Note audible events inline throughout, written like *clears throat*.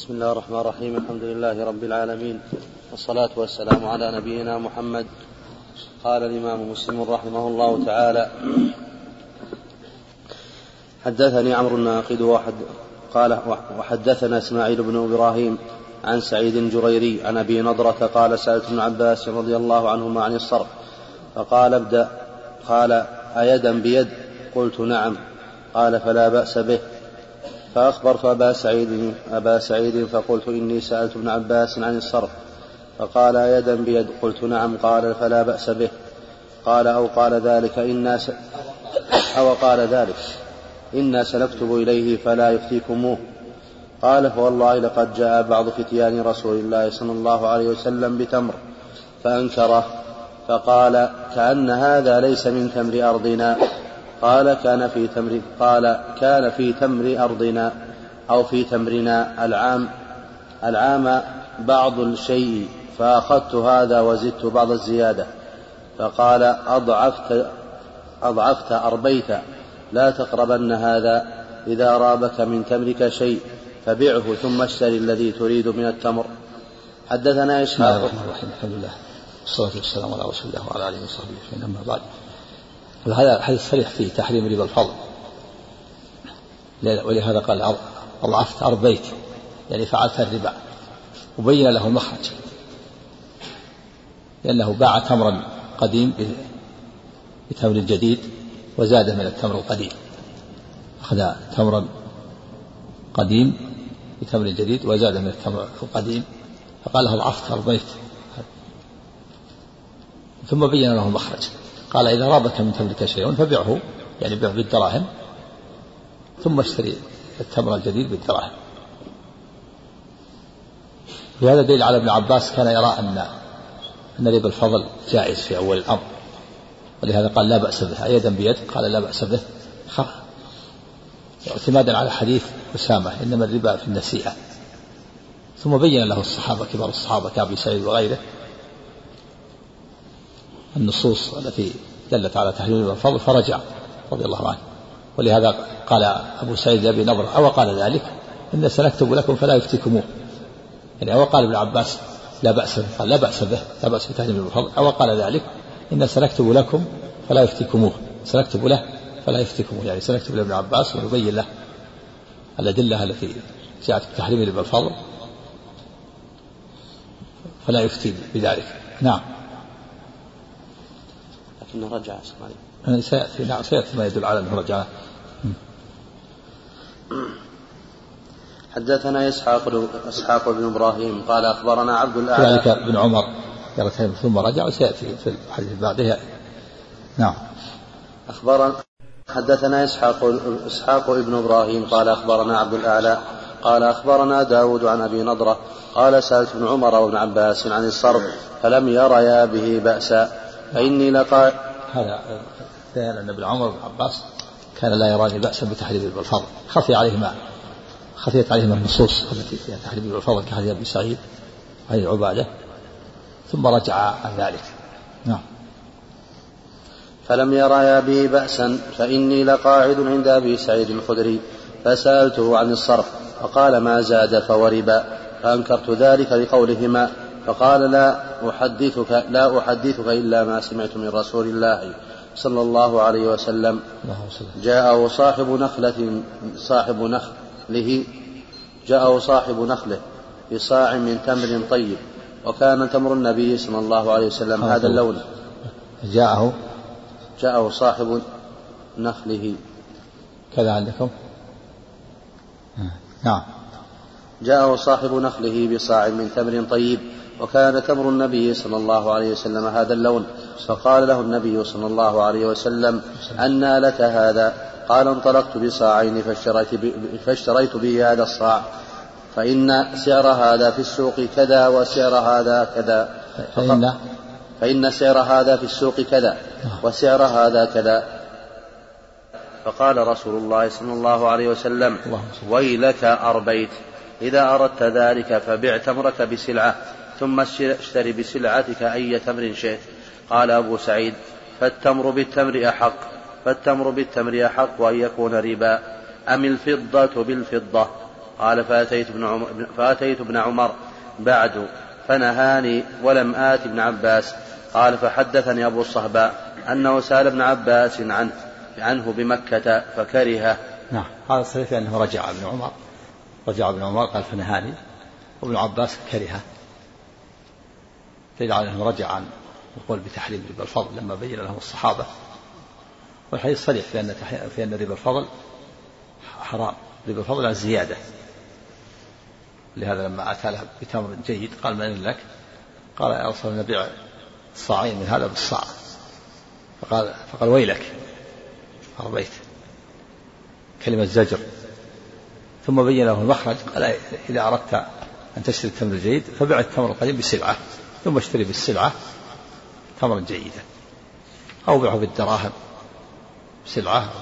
بسم الله الرحمن الرحيم الحمد لله رب العالمين والصلاة والسلام على نبينا محمد. قال الإمام مسلم رحمه الله تعالى حدثني عمرو الناقد وحد قال وحدثنا إسماعيل بن إبراهيم عن سعيد الجريري عن أبي نضرة قال سألت ابن عباس رضي الله عنهما عن الصرف فقال ابدأ. قال أيدا بيد؟ قلت نعم. قال فلا بأس به. فأخبرت أبا سعيد أبا سعيد فقلت إني سألت ابن عباس عن الصرف فقال يدا بيد؟ قلت نعم. قال فلا بأس به. قال أو قال ذلك إنا س... أو قال ذلك إنا سنكتب إليه فلا يفتيكموه. قال فوالله لقد جاء بعض فتيان رسول الله صلى الله عليه وسلم بتمر فأنكره فقال كأن هذا ليس من تمر أرضنا. قال كان في تمر قال كان في تمر أرضنا أو في تمرنا العام العام بعض الشيء فأخذت هذا وزدت بعض الزيادة. فقال أضعفت أضعفت أربيت لا تقربن هذا إذا رابك من تمرك شيء فبعه ثم اشتري الذي تريد من التمر. حدثنا إسحاق. بسم الله الرحمن الرحيم. الحمد لله والصلاة والسلام على رسول الله وعلى آله وصحبه أجمعين. أما بعد هذا الحديث صريح في تحريم ربا الفضل. ولهذا قال أضعفت أربيت يعني فعلت الربا. وبين له المخرج لأنه باع تمرا قديم بتمر جديد وزاد من التمر القديم. أخذ تمرا قديم بتمر جديد وزاد من التمر القديم. فقال له أضعفت أربيت ثم بين له المخرج قال إذا رابك من تملك شيء فبعه يعني بيعه بالدراهم ثم اشتري التمر الجديد بالدراهم. وهذا دليل على ابن عباس كان يرى أن أن ربا الفضل جائز في أول الأمر. ولهذا قال لا بأس به أيدا بيد قال لا بأس به اعتمادا على حديث أسامة إنما الربا في النسيئة. ثم بين له الصحابة كبار الصحابة كأبي سعيد وغيره النصوص التي دلت على تحريم الفضل فرجع رضي الله عنه. ولهذا قال أبو سعيد لأبي نضر أو قال ذلك إن سنكتب لكم فلا يفتكموه يعني أو قال ابن عباس لا بأس قال لا بأس به لا بأس بتحريم الفضل. أو قال ذلك إن سنكتب لكم فلا يفتكموه سنكتب له فلا يفتكموه يعني سنكتب لابن عباس ونبين له الأدلة التي جاءت بتحريم الفضل فلا يفتي بذلك. نعم. لكنه رجع يعني سيأتي نعم سيأتي ما يدل على أنه رجع. حدثنا إسحاق إسحاق بن إبراهيم قال أخبرنا عبد الأعلى كذلك ابن عمر ثم رجع وسيأتي في الحديث بعده. نعم. أخبرنا حدثنا إسحاق إسحاق ابن إبراهيم قال أخبرنا عبد الأعلى قال أخبرنا داود عن أبي نضرة قال سألت ابن عمر وابن عباس عن الصرف فلم يريا به بأسا. فإني لقى هذا أن ابن عمر وابن عباس كان لا يراني بأسا بتحريم بالفضل خفي عليهما. خفيت عليهما النصوص التي فيها تحريم بالفضل كحديث ابن سعيد وحديث عبادة. ثم رجع عن ذلك. نعم. فلم يريا به بأسا فإني لقاعد عند أبي سعيد الخدري فسألته عن الصرف فقال ما زاد فوربا فأنكرت ذلك لقولهما فقال لا أحدثك لا أحدثك إلا ما سمعت من رسول الله صلى الله عليه وسلم. جاءه صاحب نخلة صاحب نخله جاءه صاحب نخله بصاع من تمر طيب وكان تمر النبي صلى الله عليه وسلم هذا اللون. جاءه؟ جاءه صاحب نخله. كذا عندكم نعم. جاءه صاحب نخله بصاع من تمر طيب وكان تمر النبي صلى الله عليه وسلم هذا اللون فقال له النبي صلى الله عليه وسلم أنى لك هذا. قال انطلقت بصاعين فاشتريت, فاشتريت به هذا الصاع فإن سعر هذا في السوق كذا وسعر هذا كذا. فإن فإن سعر هذا في السوق كذا وسعر هذا كذا. فقال رسول الله صلى الله عليه وسلم ويلك أربيت إذا أردت ذلك فبع تمرك بسلعة. ثم اشتري بسلعتك أي تمر شئت. قال أبو سعيد فالتمر بالتمر أحق فالتمر بالتمر أحق أن يكون ربا. أم الفضة بالفضة؟ قال فأتيت ابن عمر, فأتيت ابن عمر. بعد فنهاني ولم آت ابن عباس. قال فحدثني أبو الصهباء أنه سأل ابن عباس عنه عنه بمكة فكرهه. نعم هذا صحيح أنه رجع ابن عمر. رجع ابن عمر قال فنهاني. وابن عباس كرهه. أنه رجع عن القول بتحريم ربا الفضل لما بين لهم الصحابة. والحديث صريح في أن في أن ربا الفضل حرام. ربا الفضل على الزيادة لهذا لما أتى له بتمر جيد قال من لك؟ قال يا رسول الله نبيع الصاعين من هذا بالصاع. فقال فقال ويلك؟ أربيت كلمة زجر. ثم بين له المخرج قال إذا أردت أن تشتري التمر الجيد فبع التمر القديم بسلعة ثم اشتري بالسلعة تمرا جيدا. أو بيعه بالدراهم بسلعة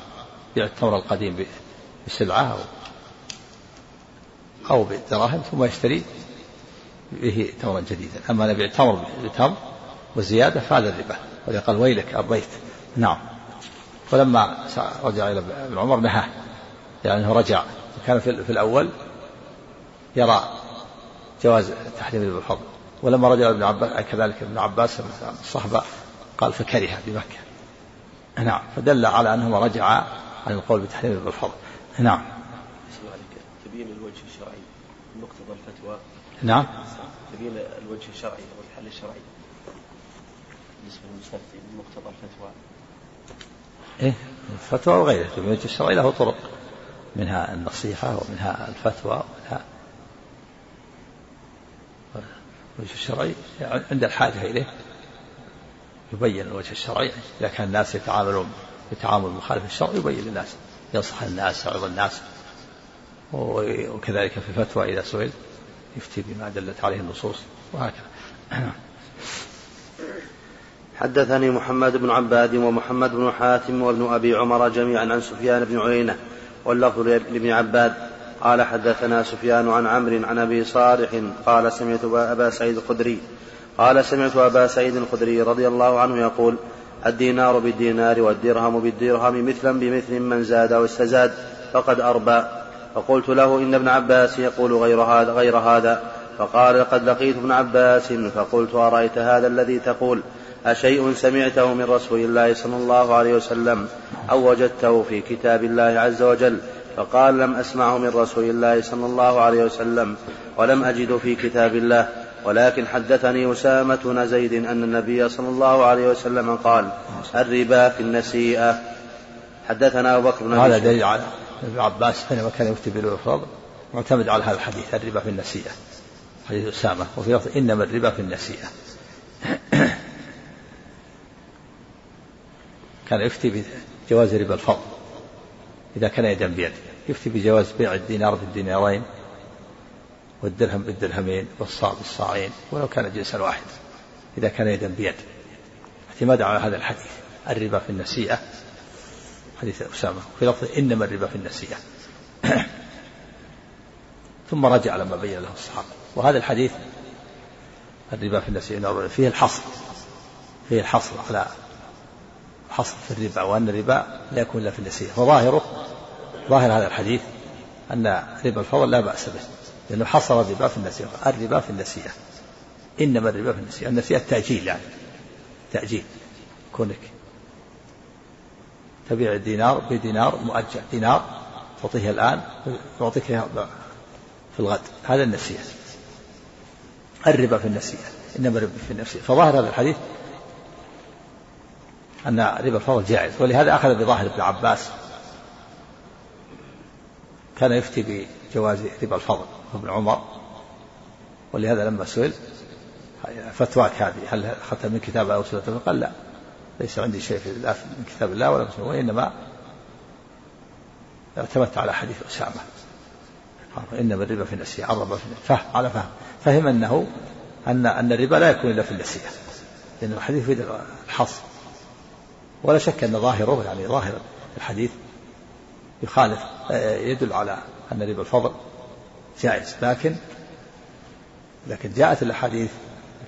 بيع التمر القديم بسلعة أو أو بالدراهم ثم يشتري به تمرا جديدا. أما نبيع التمر بتمر وزيادة فهذا الربا. ولذا قال ويلك أرضيت نعم. ولما رجع إلى ابن عمر نهاه. يعني أنه رجع. كان في الأول يرى جواز تحريم الفضل. ولما رجع ابن عباس كذلك ابن عباس الصحبة قال فكره بمكة. نعم فدل على أنهما رجعا عن القول بتحريم الفضل. نعم. تبين الوجه الشرعي مقتضى الفتوى؟ نعم. تبين الوجه الشرعي أو الحل الشرعي بالنسبة للمستفتي من مقتضى الفتوى؟ إيه الفتوى وغيره. الوجه الشرعي له طرق منها النصيحة ومنها الفتوى ومنها الوجه الشرعي عند الحاجة إليه. يبين الوجه الشرعي إذا كان الناس يتعاملون بتعامل مخالف الشرع يبين للناس ينصح الناس يعظ الناس. وكذلك في الفتوى إذا سئل يفتي بما دلت عليه النصوص وهكذا. حدثني محمد بن عباد ومحمد بن حاتم وابن أبي عمر جميعا عن سفيان بن عيينة واللفظ لابن عباد قال حدثنا سفيان عن عمرو عن أبي صالح قال سمعت أبا سعيد الخدري. قال سمعت أبا سعيد الخدري رضي الله عنه يقول الدينار بالدينار والدرهم بالدرهم مثلا بمثل من زاد أو استزاد فقد أربى. فقلت له إن ابن عباس يقول غير هذا غير هذا. فقال لقد لقيت ابن عباس. فقلت أرأيت هذا الذي تقول؟ أشيء سمعته من رسول الله صلى الله عليه وسلم أو وجدته في كتاب الله عز وجل فقال لم أسمعه من رسول الله صلى الله عليه وسلم ولم أجد في كتاب الله ولكن حدثني أسامة بن زيد أن النبي صلى الله عليه وسلم قال الربا في النسيئة. حدثنا أبو بكر بن هذا دليل على ابن عباس حينما كان يفتي بالفرض معتمد على هذا الحديث الربا في النسيئة. حديث أسامة. وفي لفظ إنما الربا في النسيئة. *coughs* كان يفتي بجواز ربا الفضل. إذا كان يدا بيد يفتي بجواز بيع الدينار بالدينارين والدرهم بالدرهمين والصاع بالصاعين ولو كان جنسا واحد إذا كان يدا بيد اعتمادا على هذا الحديث. الربا في النسيئة. حديث أسامة. في لفظ إنما الربا في النسيئة. *clears throat* ثم رجع لما بين له الصحابة. وهذا الحديث الربا في النسيئة فيه الحصر. فيه الحصر على حصر في الربا وأن الربا لا يكون إلا في النسيئة وظاهره ظاهر هذا الحديث أن ربا الفضل لا بأس به لأنه حصر الربا في النسيئة الربا في النسيئة إنما الربا في النسيئة النسيئة التأجيل يعني. تأجيل. كونك تبيع الدينار بدينار مؤجل دينار تعطيه الآن يعطيك في الغد. هذا النسيئة الربا في النسيئة إنما الربا في النسيئة فظاهر هذا الحديث أن ربا الفضل جائز. ولهذا أخذ بظاهر ابن عباس. كان يفتي بجواز ربا الفضل وابن عمر. ولهذا لما سئل فتواك هذه هل أخذت من كتاب أو سنة؟ قال لا ليس عندي شيء في من كتاب الله ولا مسلم وإنما اعتمدت على حديث أسامة. إنما الربا في النسيئة عرب في فهم على فهم. فهم أنه أن أن الربا لا يكون إلا في النسيئة. لأن الحديث في الحصر. ولا شك أن ظاهره يعني ظاهر الحديث يخالف يدل على أن ربا الفضل جائز. لكن لكن جاءت الأحاديث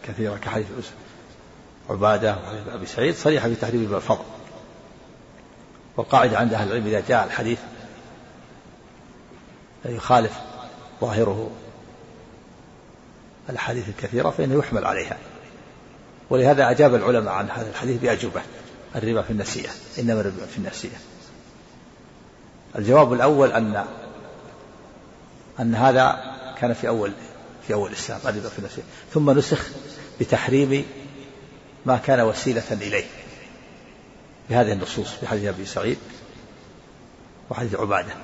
الكثيرة كحديث عبادة وحديث أبي سعيد صريحة في تحريم ربا الفضل. والقاعدة عند أهل العلم إذا جاء الحديث يخالف ظاهره الأحاديث الكثيرة فإنه يحمل عليها. ولهذا أجاب العلماء عن هذا الحديث بأجوبة. الربا في النسيئة إنما الربا في النسيئة الجواب الأول أن أن هذا كان في أول في أول الإسلام الربا في النسيئة ثم نسخ بتحريم ما كان وسيلة إليه. بهذه النصوص في حديث أبي سعيد وحديث عبادة.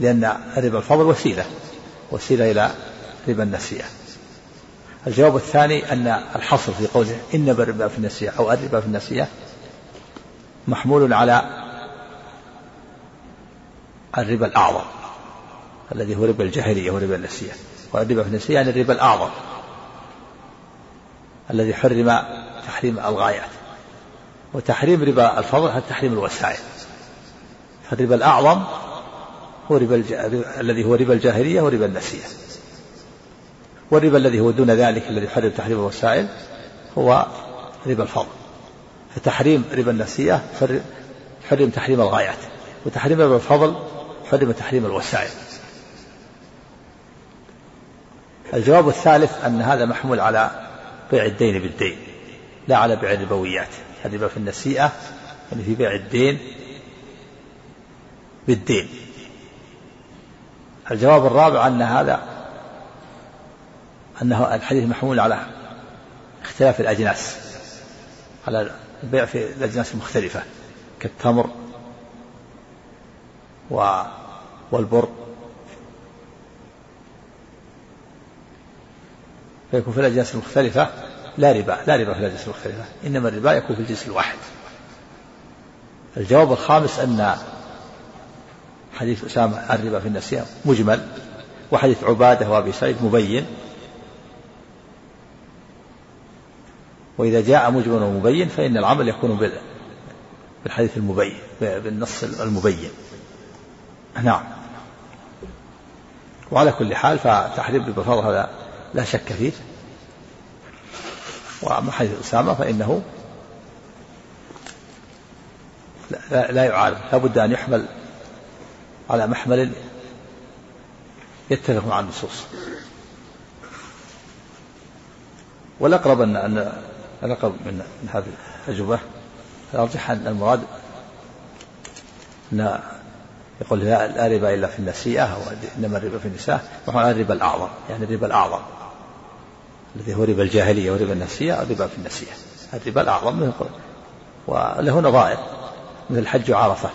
لأن ربا الفضل وسيلة وسيلة إلى ربا النسيئة الجواب الثاني أن الحصر في قوله إنما الربا في النسيئة أو الربا في النسيئة محمول على الربا الأعظم الذي هو ربا الجاهلية وربا النسيئة. والربا في النسيئة يعني الربا الأعظم الذي حرم تحريم الغايات. وتحريم ربا الفضل هو تحريم الوسائل. فالربا الأعظم هو ربا الج... الذي هو ربا الجاهلية وربا النسيئة. والربا الذي هو دون ذلك الذي يحرم تحريم الوسائل هو ربا الفضل. فتحريم ربا النسيئة حرم تحريم الغايات وتحريم ربا الفضل حرم تحريم الوسائل. الجواب الثالث أن هذا محمول على بيع الدين بالدين لا على بيع الربويات. الربا في النسيئة يعني في بيع الدين بالدين. الجواب الرابع أن هذا أنه الحديث محمول على اختلاف الأجناس على البيع في الأجناس المختلفة كالتمر و والبر. فيكون في الأجناس المختلفة لا ربا لا ربا في الأجناس المختلفة إنما الربا يكون في الجنس الواحد. الجواب الخامس أن حديث أسامة الربا في النسيئة مجمل وحديث عبادة وأبي سعيد مبين. وإذا جاء مجمل ومبين فإن العمل يكون بالحديث المبين بالنص المبين. نعم. وعلى كل حال فتحريم البفاض هذا لا شك فيه. وأما حديث أسامة فإنه لا, لا يعارض. لا بد أن يحمل على محمل يتفق مع النصوص. والأقرب أن الأقرب من هذه التجربة الأرجح أن المراد أن يقول لا, ربا إلا في النسيئة وإنما الربا في النساء. وهو الربا الأعظم يعني الربا الأعظم. الذي هو ربا الجاهلية وربا النسيئة الربا في النسيئة. الربا الأعظم من وله نظائر مثل الحج وعرفة.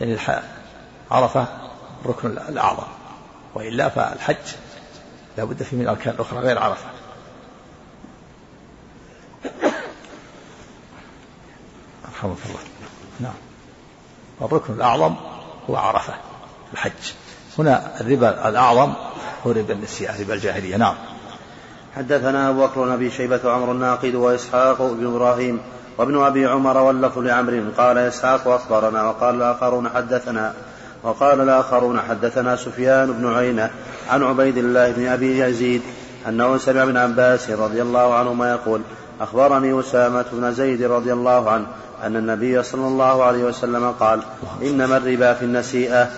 يعني عرفة الركن الأعظم. وإلا فالحج لا بد فيه من الأركان الأخرى غير عرفة. رحمك الله. نعم. الركن الأعظم هو عرفة الحج. هنا الربا الأعظم هو ربا النسيئة ربا الجاهلية. نعم. حدثنا أبو بكر أبي شيبة وعمر الناقد وإسحاق بن إبراهيم وابن أبي عمر واللفظ لعمر. قال إسحاق أخبرنا وقال الآخرون حدثنا وقال الآخرون حدثنا سفيان بن عينة عن عبيد الله بن أبي يزيد أنه سمع ابن عباس رضي الله عنهما يقول أخبرني أسامة بن زيد رضي الله عنه أن النبي صلى الله عليه وسلم قال إنما الربا في النسيئة.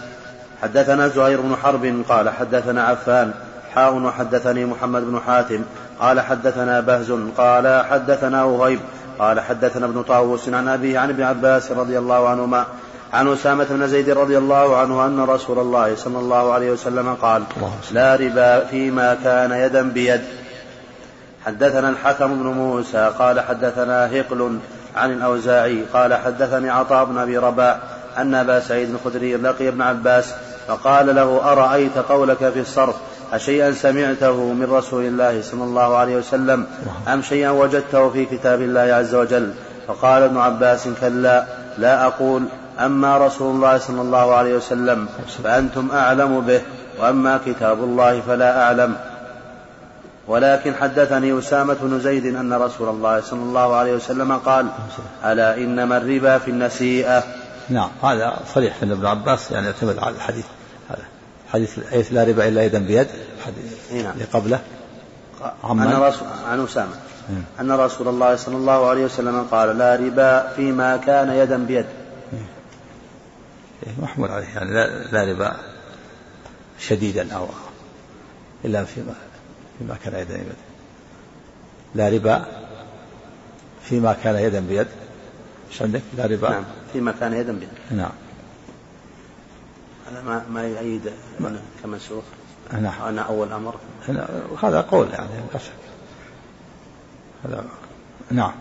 حدثنا زهير بن حرب قال حدثنا عفان. حاء وحدثني محمد بن حاتم. قال حدثنا بهز قال حدثنا وهيب قال حدثنا ابن طاووس عن أبيه عن ابن عباس رضي الله عنهما عن أسامة بن زيد رضي الله عنه أن رسول الله صلى الله عليه وسلم قال لا ربا فيما كان يدا بيد. حدثنا الحكم بن موسى قال حدثنا هقل عن الأوزاعي قال حدثني عطاء بن أبي رباح أن أبا سعيد الخدري لقي ابن عباس فقال له أرأيت قولك في الصرف؟ أشيئا سمعته من رسول الله صلى الله عليه وسلم أم شيئا وجدته في كتاب الله عز وجل؟ فقال ابن عباس كلا لا أقول. أما رسول الله صلى الله عليه وسلم فأنتم أعلم به وأما كتاب الله فلا أعلم. ولكن حدثني أسامة بن زيد أن رسول الله صلى الله عليه وسلم قال ألا إنما الربا في النسيئة؟ نعم هذا صريح في ابن عباس يعني يعتمد على الحديث. هذا حديث حديث لا ربا إلا يدا بيد الحديث نعم. اللي قبله عن رسول عن أسامة. أن رسول الله صلى الله عليه وسلم قال لا ربا فيما كان يدا بيد. محمول عليه يعني لا, لا ربا شديدا أو إلا فيما فيما كان يدا بيد لا ربا فيما كان يدا بيد. إيش عندك؟ لا ربا. نعم فيما كان يدا بيد. نعم. هذا ما ما يؤيد كمنسوخ نعم أنا. أول أمر. هذا قول يعني لا شك. هذا نعم.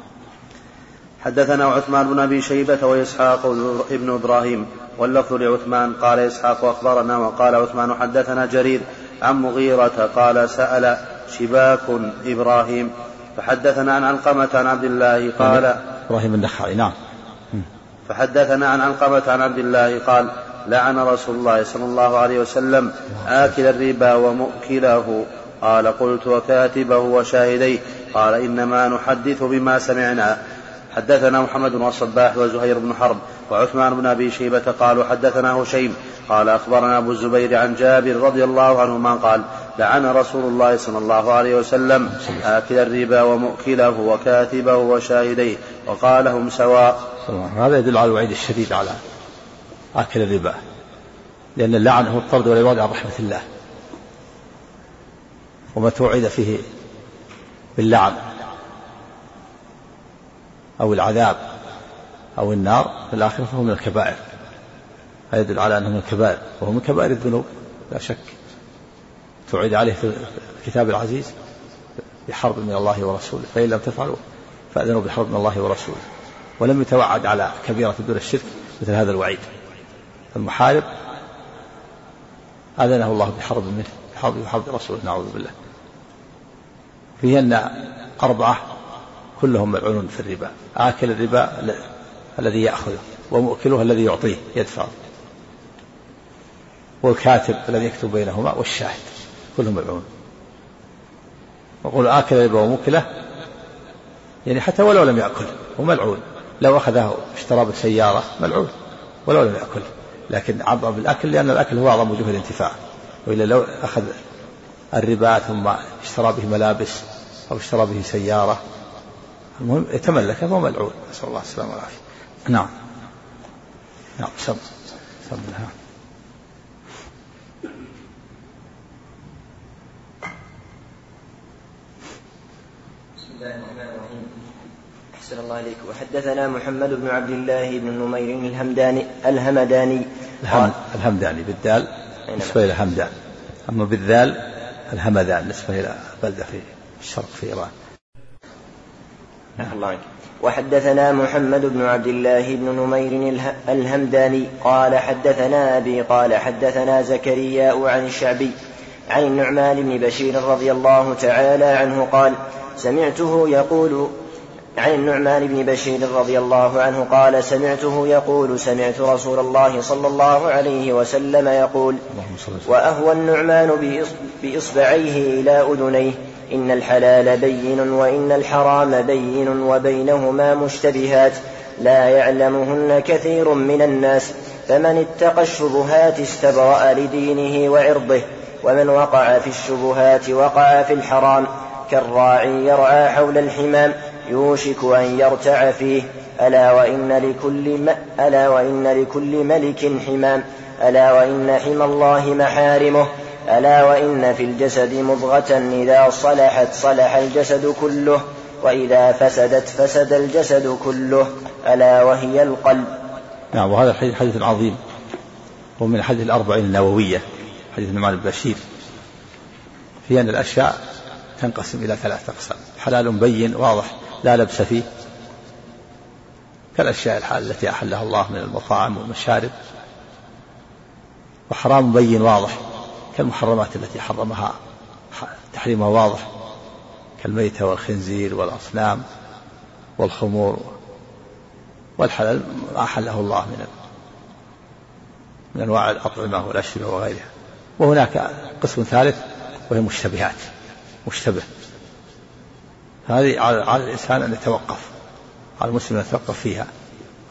حدثنا عثمان بن أبي شيبة وإسحاق ابن إبراهيم واللفظ لعثمان قال إسحاق أخبرنا وقال عثمان حدثنا جرير عن مغيرة قال سأل شباك إبراهيم فحدثنا عن علقمة عن عبد الله قال إبراهيم النخعي نعم. فحدثنا عن علقمة عن عبد الله قال لعن رسول الله صلى الله عليه وسلم آكل الربا ومؤكله. قال قلت وكاتبه وشاهديه. قال إنما نحدث بما سمعنا. حدثنا محمد بن الصباح وزهير بن حرب وعثمان بن أبي شيبة قالوا حدثنا هشيم قال أخبرنا أبو الزبير عن جابر رضي الله عنهما قال لعن رسول الله صلى الله عليه وسلم آكل الربا ومؤكله وكاتبه وشاهديه وقال هم سواء هذا يدل على الوعيد الشديد على آكل الربا لأن اللعن هو الطرد والعباد عن رحمة الله وما توعد فيه باللعن أو العذاب أو النار في الآخرة فهو من الكبائر. هذا يدل على أنه من الكبائر وهو من كبائر الذنوب لا شك. توعد عليه في الكتاب العزيز بحرب من الله ورسوله فإن لم تفعلوا فأذنوا بحرب من الله ورسوله. ولم يتوعد على كبيرة دون الشرك مثل هذا الوعيد. المحارب أذنه الله بحرب منه بحرب بحرب رسوله نعوذ بالله. فيه أن أربعة كلهم ملعونون في الربا. آكل الربا الذي يأخذه ومؤكله الذي يعطيه يدفعه. والكاتب الذي يكتب بينهما والشاهد كلهم ملعون. وقول آكل الربا وموكله يعني حتى ولو لم يأكل هو ملعون. لو أخذه اشترى بالسيارة ملعون. ولو لم يأكل. لكن عبر بالأكل لأن الأكل هو أعظم وجوه الانتفاع. وإلا لو أخذ الربا ثم اشترى به ملابس أو اشترى به سيارة المهم يتملكه وهو ملعون. نسأل الله السلامة والعافية. نعم. نعم سم. سم. نعم بسم الله الرحمن الرحيم أحسن الله إليك وحدثنا محمد بن عبد الله بن نمير الهمداني الهمداني. الهم الهمداني بالدال نسبة إلى همدان أما بالذال الهمدان نسبة إلى بلدة في الشرق في إيران. نعم. الله عنك وحدثنا محمد بن عبد الله بن نمير الهمداني. قال حدثنا أبي قال حدثنا زكريا عن الشعبي عن النعمان بن بشير رضي الله تعالى عنه قال سمعته يقول عن النعمان بن بشير رضي الله عنه قال سمعته يقول سمعت رسول الله صلى الله عليه وسلم يقول وأهوى النعمان بإصبعيه إلى أذنيه إن الحلال بين وإن الحرام بين وبينهما مشتبهات لا يعلمهن كثير من الناس فمن اتقى الشبهات استبرأ لدينه وعرضه ومن وقع في الشبهات وقع في الحرام كالراعي يرعى حول الحمام يوشك أن يرتع فيه. ألا وإن لكل م... ألا وإن لكل ملك حمام. ألا وإن حمى الله محارمه. ألا وإن في الجسد مضغة إذا صلحت صلح الجسد كله. وإذا فسدت فسد الجسد كله. ألا وهي القلب. نعم وهذا الحديث حديث عظيم. ومن الحديث الأربعين النووية حديث النعمان بن بشير في أن الأشياء تنقسم إلى ثلاثة أقسام. حلال بين واضح. لا لبس فيه. كالأشياء الحال التي أحلها الله من المطاعم والمشارب. وحرام بين واضح كالمحرمات التي حرمها تحريمها واضح كالميتة والخنزير والأصنام والخمور والحلال ما أحله الله من من أنواع الأطعمة والأشربة وغيرها. وهناك قسم ثالث وهي مشتبهات مشتبه. هذه على الإنسان أن يتوقف على المسلم أن يتوقف فيها.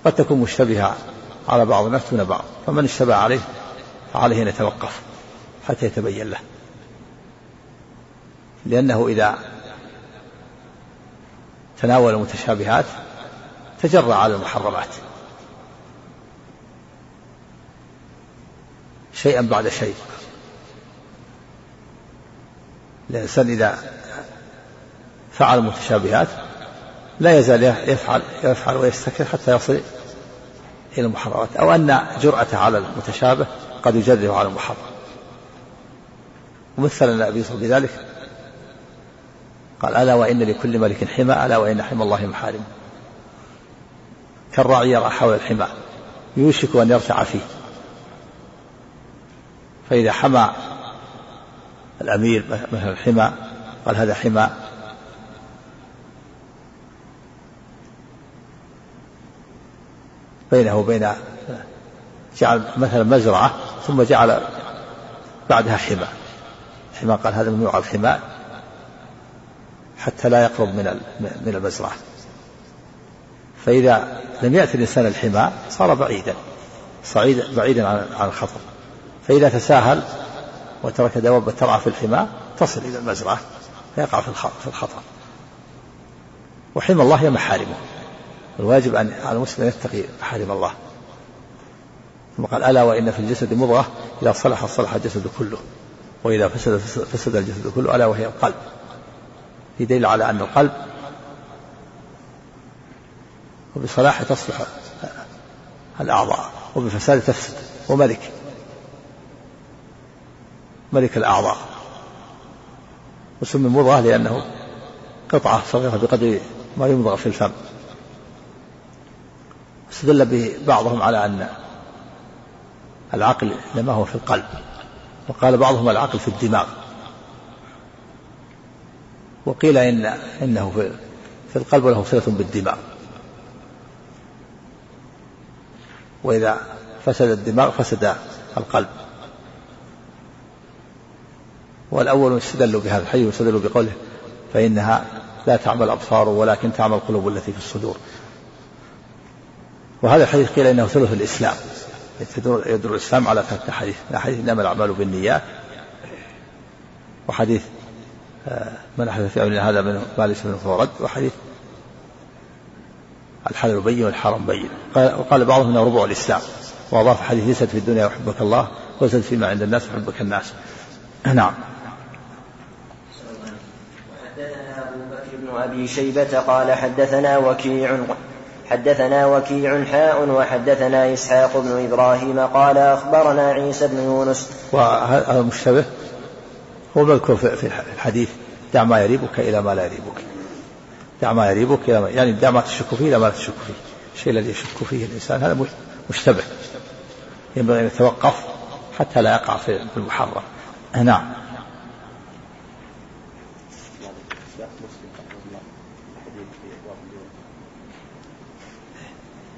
قد تكون مشتبهة على بعض الناس دون بعض فمن اشتبه عليه فعليه أن يتوقف حتى يتبين له. لأنه إذا تناول المتشابهات تجرى على المحرمات. شيئا بعد شيء. الإنسان إذا فعل المتشابهات لا يزال يفعل يفعل ويستكثر حتى يصل إلى المحرمات أو أن جرأته على المتشابه قد يجرب على المحرم ومثل النبي بذلك. قال ألا وإن لكل ملك حمى ألا وإن حمى الله محارم. كالراعي يرى حول الحمى يوشك أن يرتع فيه. فإذا حمى الأمير مثل الحمى قال هذا حمى بينه وبين جعل مثلا مزرعة ثم جعل بعدها حمى. حمى قال هذا ممنوع الحمى حتى لا يقرب من من المزرعة. فإذا لم يأتي الإنسان الحمى صار بعيدا صعيد بعيدا عن الخطر. فإذا تساهل وترك دوابة ترعى في الحمى تصل إلى المزرعة فيقع في الخطر. وحمى الله هي محارمه. الواجب أن على المسلم أن يتقي محارم الله. ثم قال ألا وإن في الجسد مضغة إذا صلح صلح الجسد كله وإذا فسد فسد الجسد كله ألا وهي القلب. في دليل على أن القلب وبصلاحه تصلح الأعضاء وبفساد تفسد وملك. ملك الأعضاء. وسمي مضغة لأنه قطعة صغيرة بقدر ما يمضغ في الفم. استدل به بعضهم على أن العقل إنما هو في القلب وقال بعضهم العقل في الدماغ. وقيل إن إنه في, في القلب وله صلة بالدماغ. وإذا فسد الدماغ فسد القلب. والأول استدلوا بهذا الحديث واستدلوا بقوله فإنها لا تعمى الأبصار ولكن تعمى القلوب التي في الصدور. وهذا الحديث قيل إنه ثلث الإسلام. يدل الإسلام على ثلاثة حديث. حديث إنما الأعمال بالنيات وحديث آه، من أحدث في امرنا هذا من ما ليس منه فهو رد وحديث الحلال بين والحرام بين. وقال بعضهم إنه ربع الإسلام. وأضاف حديث ليست في الدنيا يحبك الله وزد فيما عند الناس يحبك الناس. نعم. أبو بكر بن أبي شيبة قال حدثنا وكيع حدثنا وكيع حاء وحدثنا إسحاق بن إبراهيم قال أخبرنا عيسى بن يونس. وهذا مشتبه هو مذكور في الحديث. دع ما يريبك إلى ما لا يريبك. دع ما يريبك إلى ما يعني دع ما تشك فيه إلى ما لا تشك فيه. الشيء الذي يشك فيه الإنسان هذا مشتبه. ينبغي أن يتوقف حتى لا يقع في المحرم. نعم.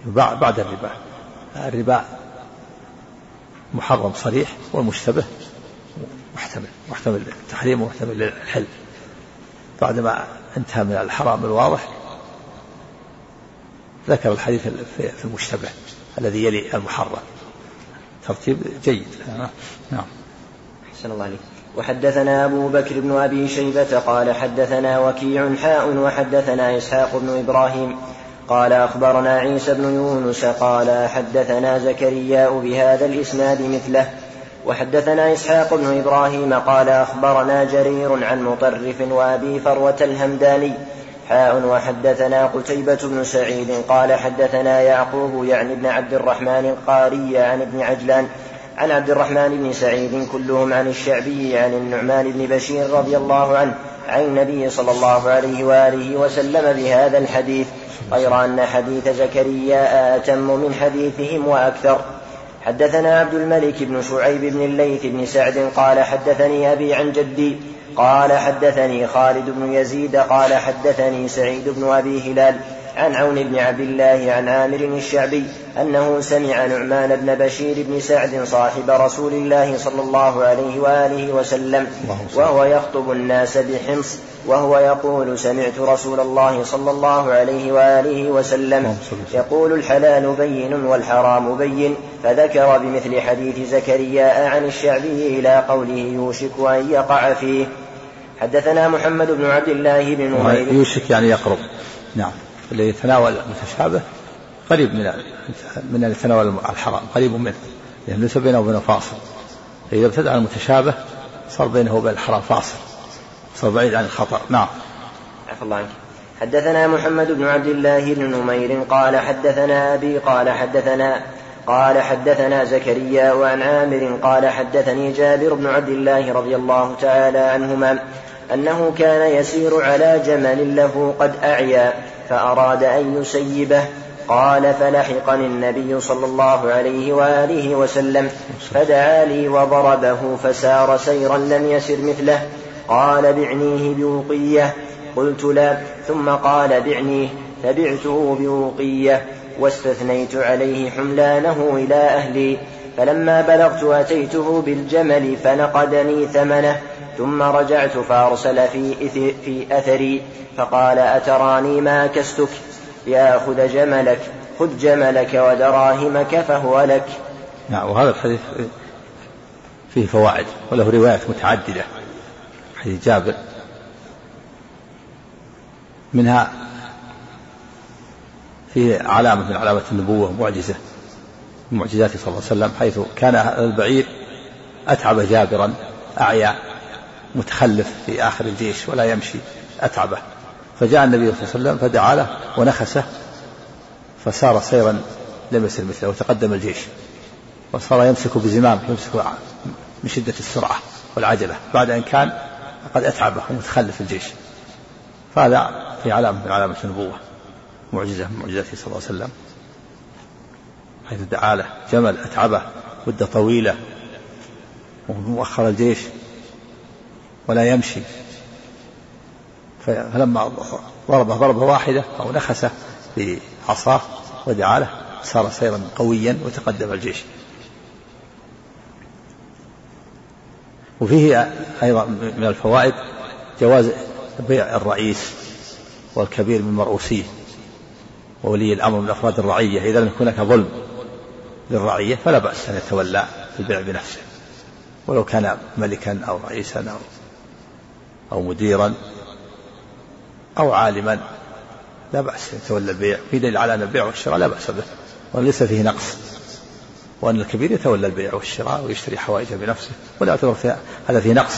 بعد الربا الربا محرم صريح والمشتبه محتمل محتمل للتحريم ومحتمل للحل. بعدما انتهى من الحرام الواضح ذكر الحديث في المشتبه الذي يلي المحرم. ترتيب جيد. نعم. أحسن الله عليك. وحدثنا أبو بكر بن أبي شيبة قال حدثنا وكيع حاء وحدثنا إسحاق بن إبراهيم قال أخبرنا عيسى بن يونس قال حدثنا زكرياء بهذا الإسناد مثله وحدثنا إسحاق بن إبراهيم قال أخبرنا جرير عن مطرف وأبي فروة الهمداني حاء وحدثنا قتيبة بن سعيد قال حدثنا يعقوب يعني ابن عبد الرحمن القاري عن ابن عجلان عن عبد الرحمن بن سعيد كلهم عن الشعبي عن النعمان بن بشير رضي الله عنه عن النبي صلى الله عليه وآله وسلم بهذا الحديث. غير أن حديث زكريا أتم من حديثهم وأكثر. حدثنا عبد الملك بن شعيب بن الليث بن سعد قال حدثني أبي عن جدي قال حدثني خالد بن يزيد قال حدثني سعيد بن أبي هلال عن عون بن عبد الله عن عامر الشعبي أنه سمع نعمان بن بشير بن سعد صاحب رسول الله صلى الله عليه وآله وسلم وهو يخطب الناس بحمص وهو يقول سمعت رسول الله صلى الله عليه وآله وسلم يقول الحلال بين والحرام بين فذكر بمثل حديث زكريا عن الشعبي إلى قوله يوشك أن يقع فيه. حدثنا محمد بن عبد الله بن نمير يوشك يعني يقرب. نعم. اللي يتناول المتشابه قريب من من يتناول الحرام قريب منه لأن ليس بينه وبينه فاصل. فإذا ابتدع المتشابه صار بينه وبين الحرام فاصل. صار بعيد عن الخطأ. نعم. عفى الله عنك. حدثنا محمد بن عبد الله بن نمير قال حدثنا أبي قال حدثنا قال حدثنا زكريا وعن عامر قال حدثني جابر بن عبد الله رضي الله تعالى عنهما أنه كان يسير على جمل له قد أعيا فأراد أن يسيبه. قال فلحقني النبي صلى الله عليه وآله وسلم فدعا لي وضربه فسار سيرا لم يسر مثله. قال بعنيه بوقية. قلت لا. ثم قال بعنيه فبعته بوقية واستثنيت عليه حملانه إلى أهلي. فلما بلغت أتيته بالجمل فنقدني ثمنه ثم رجعت فأرسل في, في أثري فقال أتراني ما كستك؟ لآخذ جملك خذ جملك ودراهمك فهو لك. نعم وهذا الحديث فيه فوائد وله روايات متعددة. حديث جابر. منها فيه علامة من علامات النبوة معجزة. من معجزاته صلى الله عليه وسلم حيث كان البعير أتعب جابرا أعيا متخلف في آخر الجيش ولا يمشي أتعبه. فجاء النبي صلى الله عليه وسلم فدعا له ونخسه فسار سيرا لم يسر مثله وتقدم الجيش. وصار يمسك بزمام يمسك من شدة السرعة والعجلة بعد أن كان قد أتعبه ومتخلف الجيش. فهذا في علامة من علامة النبوة معجزة من معجزاته صلى الله عليه وسلم. حيث دعا له جمل أتعبه مدة طويلة ومؤخر الجيش ولا يمشي. فلما ضربه ضربة واحدة أو نخسه بعصاه ودعا له صار سيرا قويا وتقدم الجيش. وفيه أيضا من الفوائد جواز بيع الرئيس والكبير من مرؤوسيه وولي الأمر من أفراد الرعية إذا لم يكن هناك ظلم. للرعية فلا بأس أن يتولى البيع بنفسه ولو كان ملكا أو رئيسا أو أو مديرا أو عالما لا بأس يتولى البيع. في دليل على أن البيع والشراء لا بأس به وليس فيه نقص وأن الكبير يتولى البيع والشراء ويشتري حوائجه بنفسه ولا يعتبر هذا فيه نقص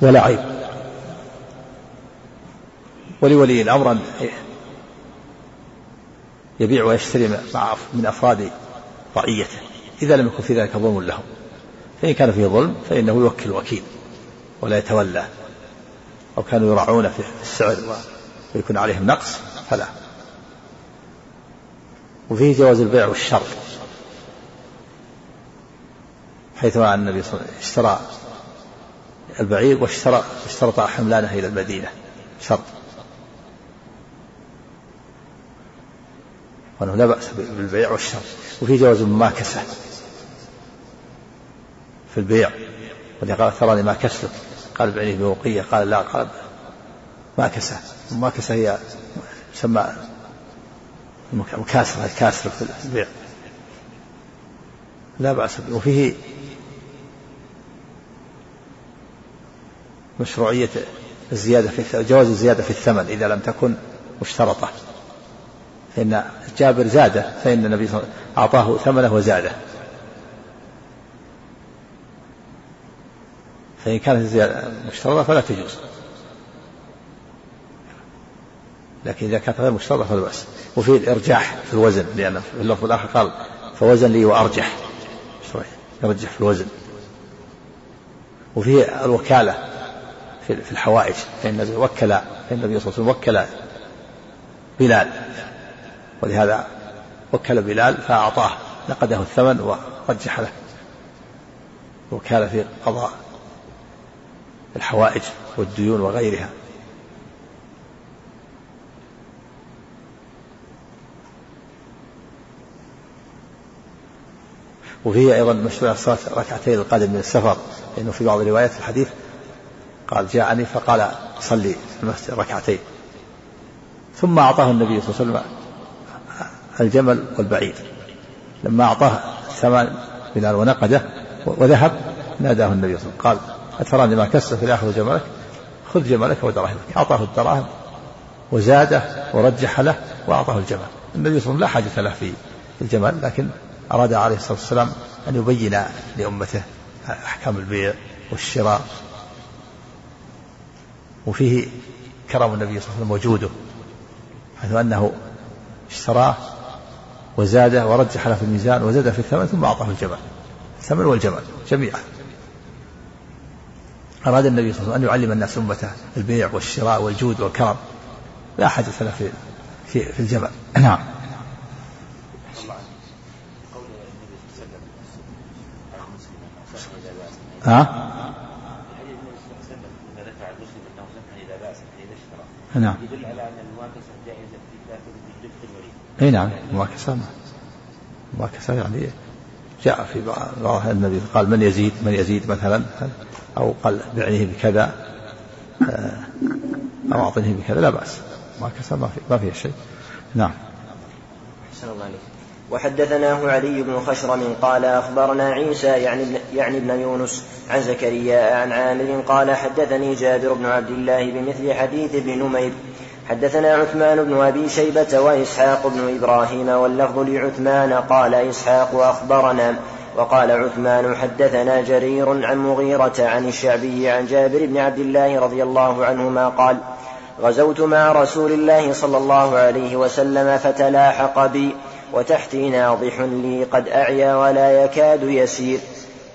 ولا عيب. ولولي الأمر أن يبيع ويشتري مع من أفراد رعيته إذا لم يكن في ذلك ظلم لهم فإن كان فيه ظلم فإنه يوكل وكيل ولا يتولى. أو كانوا يراعون في السعر ويكون عليهم نقص فلا. وفيه جواز البيع والشر حيث أن النبي صلى الله عليه وسلم اشترى البعير واشترى اشترط حملانه إلى المدينة. شرط. وأنه لا بأس بالبيع والشر وفي جواز المماكسة في البيع. ولذا قال تراني ما كسلك قال بعينه بوقية قال لا قال ماكسة المماكسة هي تسمى مكاسرة الكاسر في البيع. لا بأس به. وفيه مشروعية الزيادة في جواز الزيادة في الثمن إذا لم تكن مشترطة. فإن جابر زاده فإن النبي صلى الله عليه وسلم أعطاه ثمنه وزاده. فإن كانت الزيادة مشترطة فلا تجوز. لكن إذا كانت غير مشترطة فلا بأس. وفي الإرجاح في الوزن لأن في اللفظ الآخر قال فوزن لي وأرجح. يرجح في الوزن. وفيه الوكالة في الحوائج فإن وكل فإن النبي صلى الله عليه وسلم وكل بلال. ولهذا وكل بلال فأعطاه نقده الثمن ورجح له. وكان في قضاء الحوائج والديون وغيرها. وفيه أيضا مشروع الصلاة ركعتين القادم من السفر لأنه في بعض روايات الحديث قال جاءني فقال صلي في المسجد ركعتين. ثم أعطاه النبي صلى الله عليه وسلم الجمل والبعير. لما أعطاه ثمان بلال ونقده وذهب ناداه النبي صلى الله عليه وسلم قال أتراني ما كسر في الآخر جملك؟ خذ جملك ودراهمك أعطاه الدراهم وزاده ورجح له وأعطاه الجمل. النبي صلى الله عليه وسلم لا حاجة له في الجمل لكن أراد عليه الصلاة والسلام أن يبين لأمته أحكام البيع والشراء. وفيه كرم النبي صلى الله عليه وسلم وجوده حيث أنه اشتراه وزاده ورجح له في الميزان وزاد في الثمن ثم أعطاه الجمل. الثمن والجمل جميعا. أراد النبي صلى الله عليه وسلم أن يعلم الناس أمته البيع والشراء والجود والكرم. لا حاجة له في في, في الجمل. نعم. ها؟ نعم يدل على ان المواكسه جائزه في إي نعم المواكسه المواكسه يعني جاء في بعض النبي قال من يزيد؟ من يزيد مثلا؟ أو قال بعنيه بكذا آه، أو اعطنيه بكذا لا بأس. المواكسه ما في ما فيها شيء. نعم. أحسن الله عليك. وحدثناه علي بن خشرم قال أخبرنا عيسى يعني يعني ابن يونس عن زكريا عن عامر قال حدثني جابر بن عبد الله بمثل حديث ابن نمير حدثنا عثمان بن أبي شيبة وإسحاق بن إبراهيم واللفظ لعثمان قال إسحاق أخبرنا وقال عثمان حدثنا جرير عن مغيرة عن الشعبي عن جابر بن عبد الله رضي الله عنهما قال غزوت مع رسول الله صلى الله عليه وسلم فتلاحق بي وتحتي ناضح لي قد أعيا ولا يكاد يسير.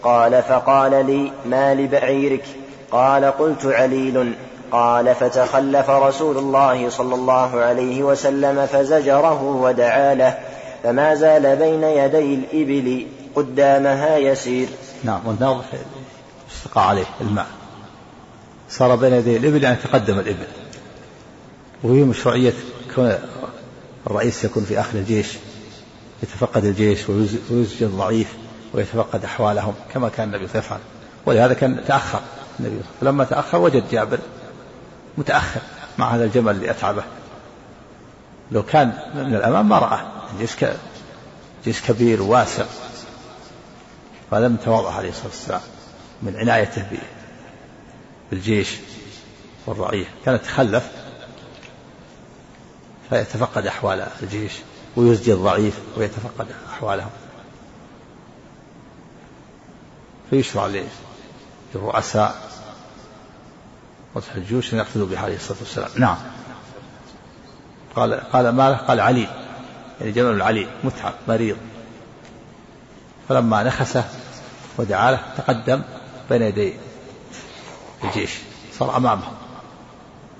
قال فقال لي ما لبعيرك؟ قال قلت عليل. قال فتخلف رسول الله صلى الله عليه وسلم فزجره ودعا له فما زال بين يدي الإبل قدامها يسير. نعم والناضح استقى عليه الماء. صار بين يدي الإبل يعني تقدم الإبل. وهي مشروعية كون الرئيس يكون في آخر الجيش يتفقد الجيش ويزجي الضعيف ويتفقد أحوالهم كما كان النبي يفعل ولهذا كان تأخر النبي فلما تأخر وجد جابر متأخر مع هذا الجمل اللي أتعبه. لو كان من الأمام ما رأى الجيش جيش كبير وواسع. فهذا من تواضع عليه الصلاة والسلام من عنايته بالجيش والرعية. كان يتخلف فيتفقد أحوال الجيش ويزجي الضعيف ويتفقد أحوالهم. فيشرع للرؤساء وصح الجيوش أن يقتلوا به عليه الصلاة والسلام. نعم. قال قال ما قال علي. يعني جمل العلي متعب مريض. فلما نخسه ودعا له تقدم بين يدي الجيش. صار أمامه.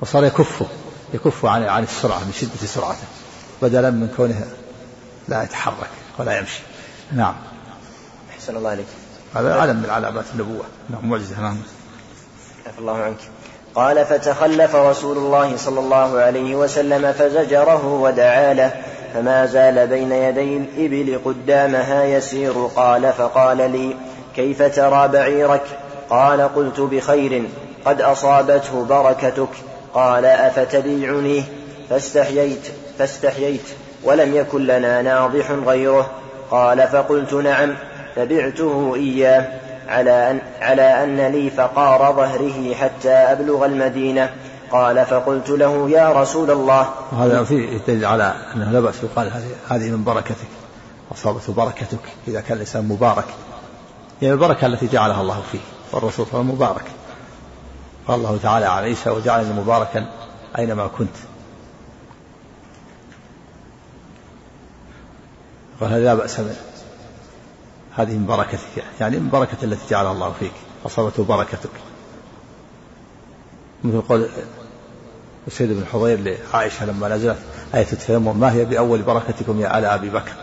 وصار يكفه يكفه عن عن السرعة من شدة سرعته. بدلا من كونه لا يتحرك ولا يمشي. نعم. أحسن الله عليك هذا علم من علامات النبوة. نعم معجزة. نعم. الله عنك. قال فتخلف رسول الله صلى الله عليه وسلم فزجره ودعا له فما زال بين يدي الإبل قدامها يسير قال فقال لي كيف ترى بعيرك؟ قال قلت بخير قد أصابته بركتك. قال أفتبيعني؟ فاستحييت فاستحييت ولم يكن لنا ناضح غيره. قال فقلت نعم فبعته إياه. على أن, على أن لي فقار ظهره حتى أبلغ المدينة. قال فقلت له يا رسول الله. هذا فيه دليل على أنه لا بأس يقال هذه من بركتك أصابته بركتك إذا كان الإنسان مبارك. يعني البركة التي جعلها الله فيه والرسول صلى الله عليه وسلم مبارك. قال الله تعالى عن عيسى وجعلني مباركا أينما كنت. قال لا بأس هذه من بركتك يعني من بركة التي جعلها الله فيك أصابته بركتك. مثل قول سيد بن حضير لعائشة لما نزلت آية التيمم ما هي بأول بركتكم يا آل أبي بكر؟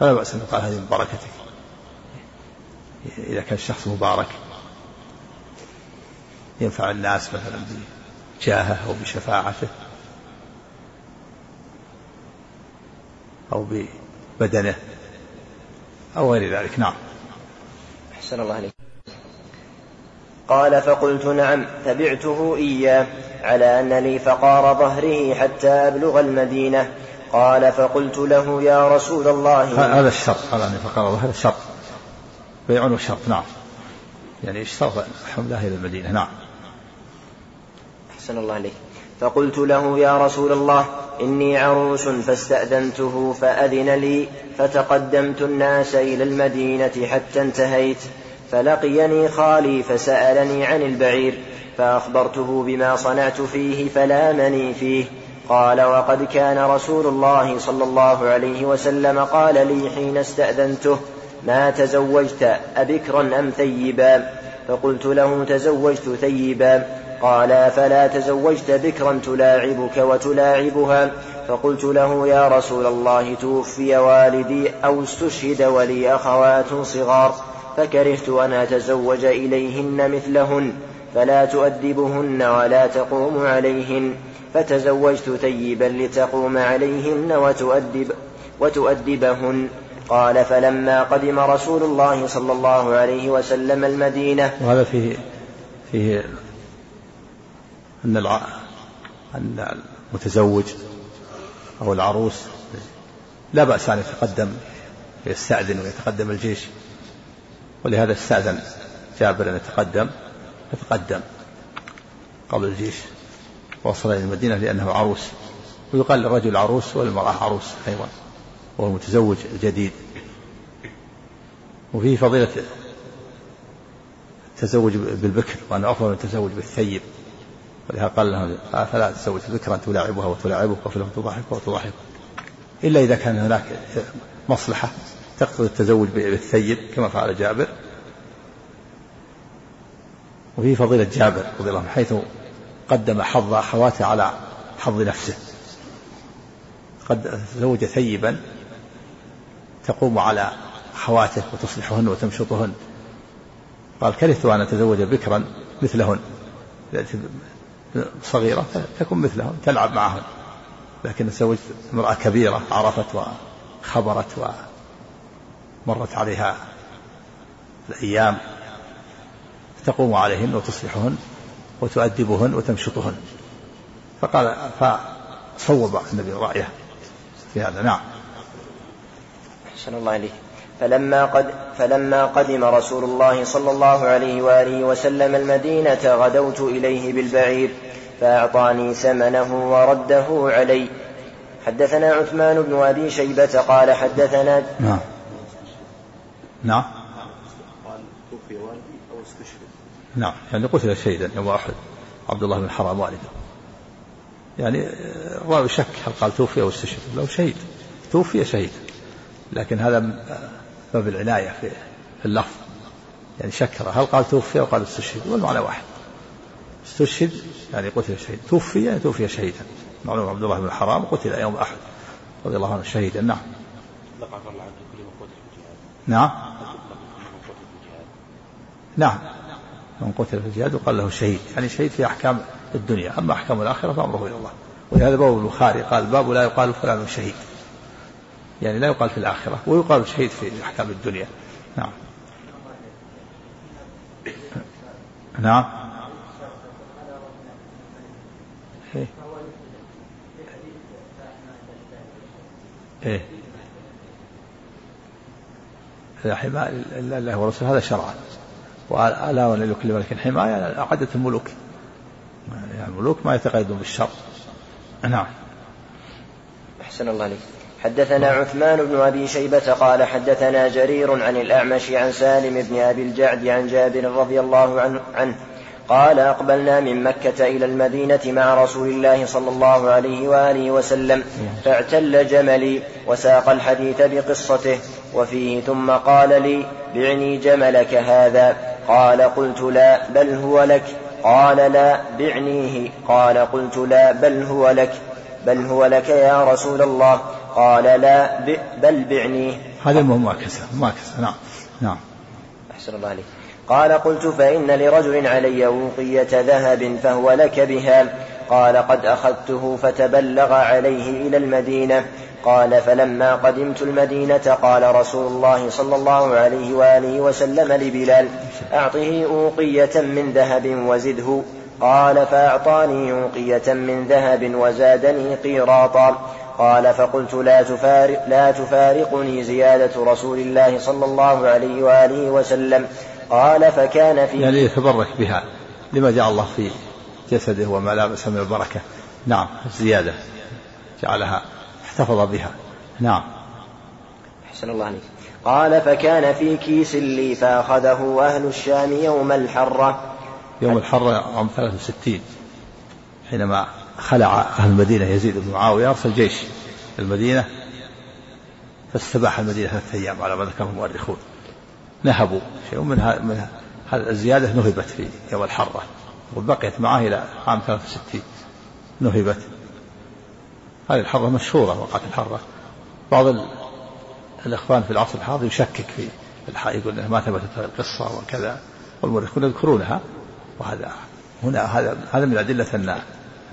فلا بأس أن يقال هذه من بركتك إذا كان الشخص مبارك ينفع الناس مثلا بجاهه أو بشفاعته أو ببدنه أو غير ذلك. نعم. أحسن الله عليك. قال فقلت نعم تبعته إياه على أن لي فقار ظهره حتى أبلغ المدينة. قال فقلت له يا رسول الله. هذا الشرط على أن فقار ظهره شرط. بيع وشرط نعم. يعني اشترط حمله إلى المدينة نعم. أحسن الله عليك. فقلت له يا رسول الله إني عروس فاستأذنته فأذن لي فتقدمت الناس إلى المدينة حتى انتهيت فلقيني خالي فسألني عن البعير فأخبرته بما صنعت فيه فلامني فيه. قال وقد كان رسول الله صلى الله عليه وسلم قال لي حين استأذنته ما تزوجت أبكرا أم ثيبا؟ فقلت له تزوجت ثيبا. قال فلا تزوجت بكرا تلاعبك وتلاعبها فقلت له يا رسول الله توفي والدي أو استشهد ولي أخوات صغار فكرهت أن أتزوج إليهن مثلهن فلا تؤدبهن ولا تقوم عليهن فتزوجت ثيبا لتقوم عليهن وتؤدب وتؤدبهن قال فلما قدم رسول الله صلى الله عليه وسلم المدينة وهذا فيه فيه أن. أن المتزوج أو العروس لا بأس أن يتقدم يستأذن ويتقدم الجيش. ولهذا استأذن جابر أن يتقدم فتقدم قبل الجيش. وصل إلى المدينة لأنه عروس. ويقال للرجل عروس وللمرأة عروس أيضا. وهو المتزوج الجديد. وفيه فضيلة التزوج بالبكر وأن أفضل من التزوج بالثيب. ولهذا قال له فلا تزوج بكرا تلاعبها وتلاعبك وفي تضحك وتضحك. إلا إذا كان هناك مصلحة تقتضي التزوج بالثيب كما فعل جابر. وفيه فضيلة جابر رضي الله عنه حيث قدم حظ أخواته على حظ نفسه. قد تزوج ثيبا تقوم على أخواته وتصلحهن وتمشطهن. قال كرهت أن أتزوج بكرا مثلهن. صغيرة تكون مثلهن تلعب معهن لكن تزوجت امرأة كبيرة عرفت وخبرت ومرت عليها الأيام. تقوم عليهن وتصلحهن وتؤدبهن وتمشطهن فقال فصوب النبي رأيه في هذا. نعم. أحسن الله إليك. فلما قد فلما قدم رسول الله صلى الله عليه وآله وسلم المدينة غدوت إليه بالبعير فأعطاني ثمنه ورده علي. حدثنا عثمان بن أبي شيبة قال حدثنا نعم. نعم. قال توفي والدي أو استشهد نعم. يعني قتل شهيدا يوم احد عبد الله بن حرام والده. يعني الراوي شك هل قال توفي أو استشهد. لو شهيد توفي شهيد لكن هذا باب العناية في اللفظ. يعني شكر هل قال توفي أو قال استشهد؟ والمعنى واحد. استشهد يعني قتل شهيد. توفي يعني توفي شهيدا. معلوم عبد الله بن حرام قتل يوم أحد. رضي الله عنه شهيدا. نعم. نعم. نعم. من قتل في الجهاد وقال له شهيد. يعني شهيد في أحكام الدنيا. أما أحكام الآخرة فأمره إلى الله. ولهذا باب البخاري قال باب لا يقال فلان شهيد. يعني لا يقال في الآخرة ويقال شهيد في أحكام الدنيا. نعم. نعم. إيه. إيه. حماية الله ورسوله هذا شرعا. وألا وأن لكل ملك حماية عدة الملوك. يعني الملوك ما يتقيدون بالشر. نعم. أحسن الله عليك حدثنا عثمان بن أبي شيبة قال حدثنا جرير عن الأعمش عن سالم بن أبي الجعد عن جابر رضي الله عنه, قال أقبلنا من مكة إلى المدينة مع رسول الله صلى الله عليه وآله وسلم فاعتل جملي وساق الحديث بقصته وفيه ثم قال لي بعني جملك هذا. قال قلت لا بل هو لك. قال لا بعنيه. قال قلت لا بل هو لك. بل هو لك يا رسول الله. قال لا بل بعنيه هذا المعاكسة معاكسة نعم. نعم. أحسن الله عليك. قال قلت فإن لرجل علي وقية ذهب فهو لك بها. قال قد أخذته فتبلغ عليه إلى المدينة. قال فلما قدمت المدينة قال رسول الله صلى الله عليه وآله وسلم لبلال أعطه أوقية من ذهب وزده. قال فأعطاني أوقية من ذهب وزادني قيراطا. قال فقلت لا تفارق لا تفارقني زيادة رسول الله صلى الله عليه وآله وسلم. قال فكان في يعني يتبرك بها لما جاء الله في جسده وملابسه من البركة. نعم الزيادة جعلها احتفظ بها. نعم. أحسن الله عليك. قال فكان في كيس لي فأخذه أهل الشام يوم الحرة. يوم الحرة عام 63 حينما خلع أهل المدينة يزيد بن معاوية أرسل جيش المدينة فاستباح المدينة ثلاثة أيام على ما ذكره المؤرخون. نهبوا شيء من من الزيادة نهبت في يوم الحرة وبقيت معه إلى عام 63 نهبت. هذه الحرة مشهورة وقعت الحرة. بعض الإخوان في العصر الحاضر يشكك في يقول ما ثبتت القصة وكذا والمؤرخون يذكرونها. وهذا هنا هذا هذا من أدلة أن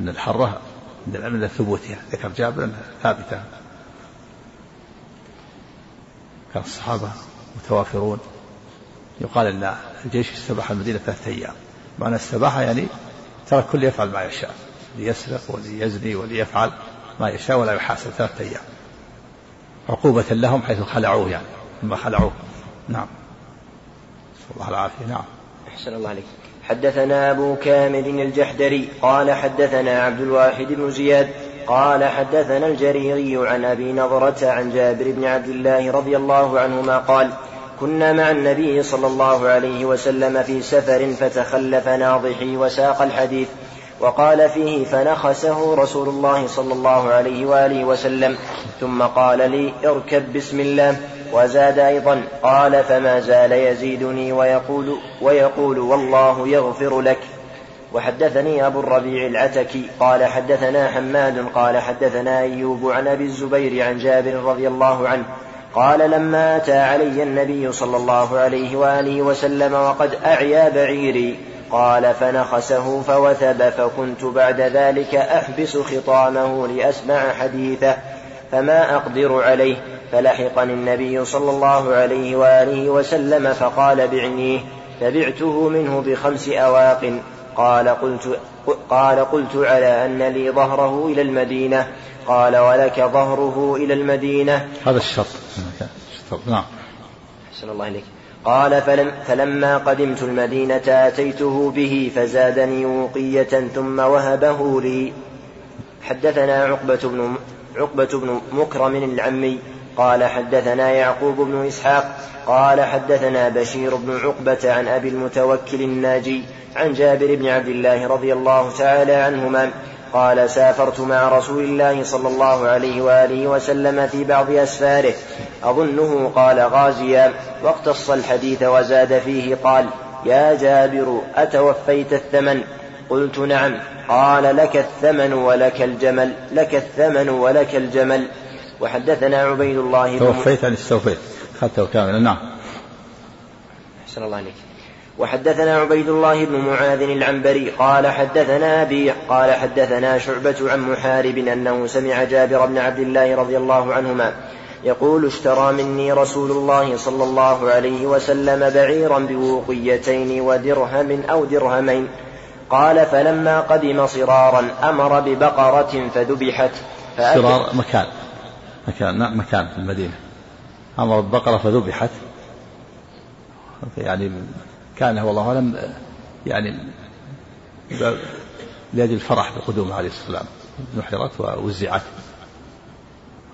أن الحرة من ثبوتها ذكر جابر أنها ثابتة. كان الصحابة متوافرون. يقال أن الجيش استباح المدينة ثلاثة أيام. معنى استباح يعني ترى كل يفعل ما يشاء. ليسرق وليزني وليفعل ما يشاء ولا يحاسب. ثلاثة أيام. عقوبة لهم حيث خلعوه يعني. ثم خلعوه. نعم. نسأل الله العافية نعم. أحسن الله عليك. حدثنا أبو كامل الجحدري قال حدثنا عبد الواحد بن زياد قال حدثنا الجريري عن أبي نضرة عن جابر بن عبد الله رضي الله عنهما قال كنا مع النبي صلى الله عليه وسلم في سفر فتخلف ناضحي وساق الحديث وقال فيه فنخسه رسول الله صلى الله عليه وآله وسلم ثم قال لي اركب بسم الله وزاد أيضا قال فما زال يزيدني ويقول ويقول والله يغفر لك. وحدثني أبو الربيع العتكي قال حدثنا حماد قال حدثنا أيوب عن أبي الزبير عن جابر رضي الله عنه قال لما أتى علي النبي صلى الله عليه وآله وسلم وقد أعيا بعيري قال فنخسه فوثب فكنت بعد ذلك أحبس خطامه لأسمع حديثه فما أقدر عليه. فلحقني النبي صلى الله عليه وآله وسلم فقال بعنيه فبعته منه بخمس أواق. قال قلت قال قلت على أن لي ظهره إلى المدينة. قال ولك ظهره إلى المدينة. هذا الشرط. نعم. أحسن الله إليك. قال فلم فلما قدمت المدينة أتيته به فزادني وقية ثم وهبه لي. حدثنا عقبة بن عقبة بن مكرم العمي قال حدثنا يعقوب بن إسحاق قال حدثنا بشير بن عقبة عن أبي المتوكل الناجي عن جابر بن عبد الله رضي الله تعالى عنهما قال سافرت مع رسول الله صلى الله عليه وآله وسلم في بعض أسفاره. أظنه قال غازيا واقتص الحديث وزاد فيه قال يا جابر أتوفيت الثمن؟ قلت نعم. قال لك الثمن ولك الجمل لك الثمن ولك الجمل. وحدثنا عبيد الله توفيت عن استوفيت اخذته كاملا. نعم. أحسن الله عليك. وحدثنا عبيد الله بن معاذ العنبري قال حدثنا أبي قال حدثنا شعبة عن محارب أنه سمع جابر بن عبد الله رضي الله عنهما يقول اشترى مني رسول الله صلى الله عليه وسلم بعيرا بوقيتين ودرهم أو درهمين. قال فلما قدم صرارا أمر ببقرة فذبحت. صرار مكان. مكان مكان في المدينة. أمر ببقرة فذبحت. يعني كان والله أعلم يعني لأجل الفرح بقدومه عليه الصلاة والسلام نحرت ووزعت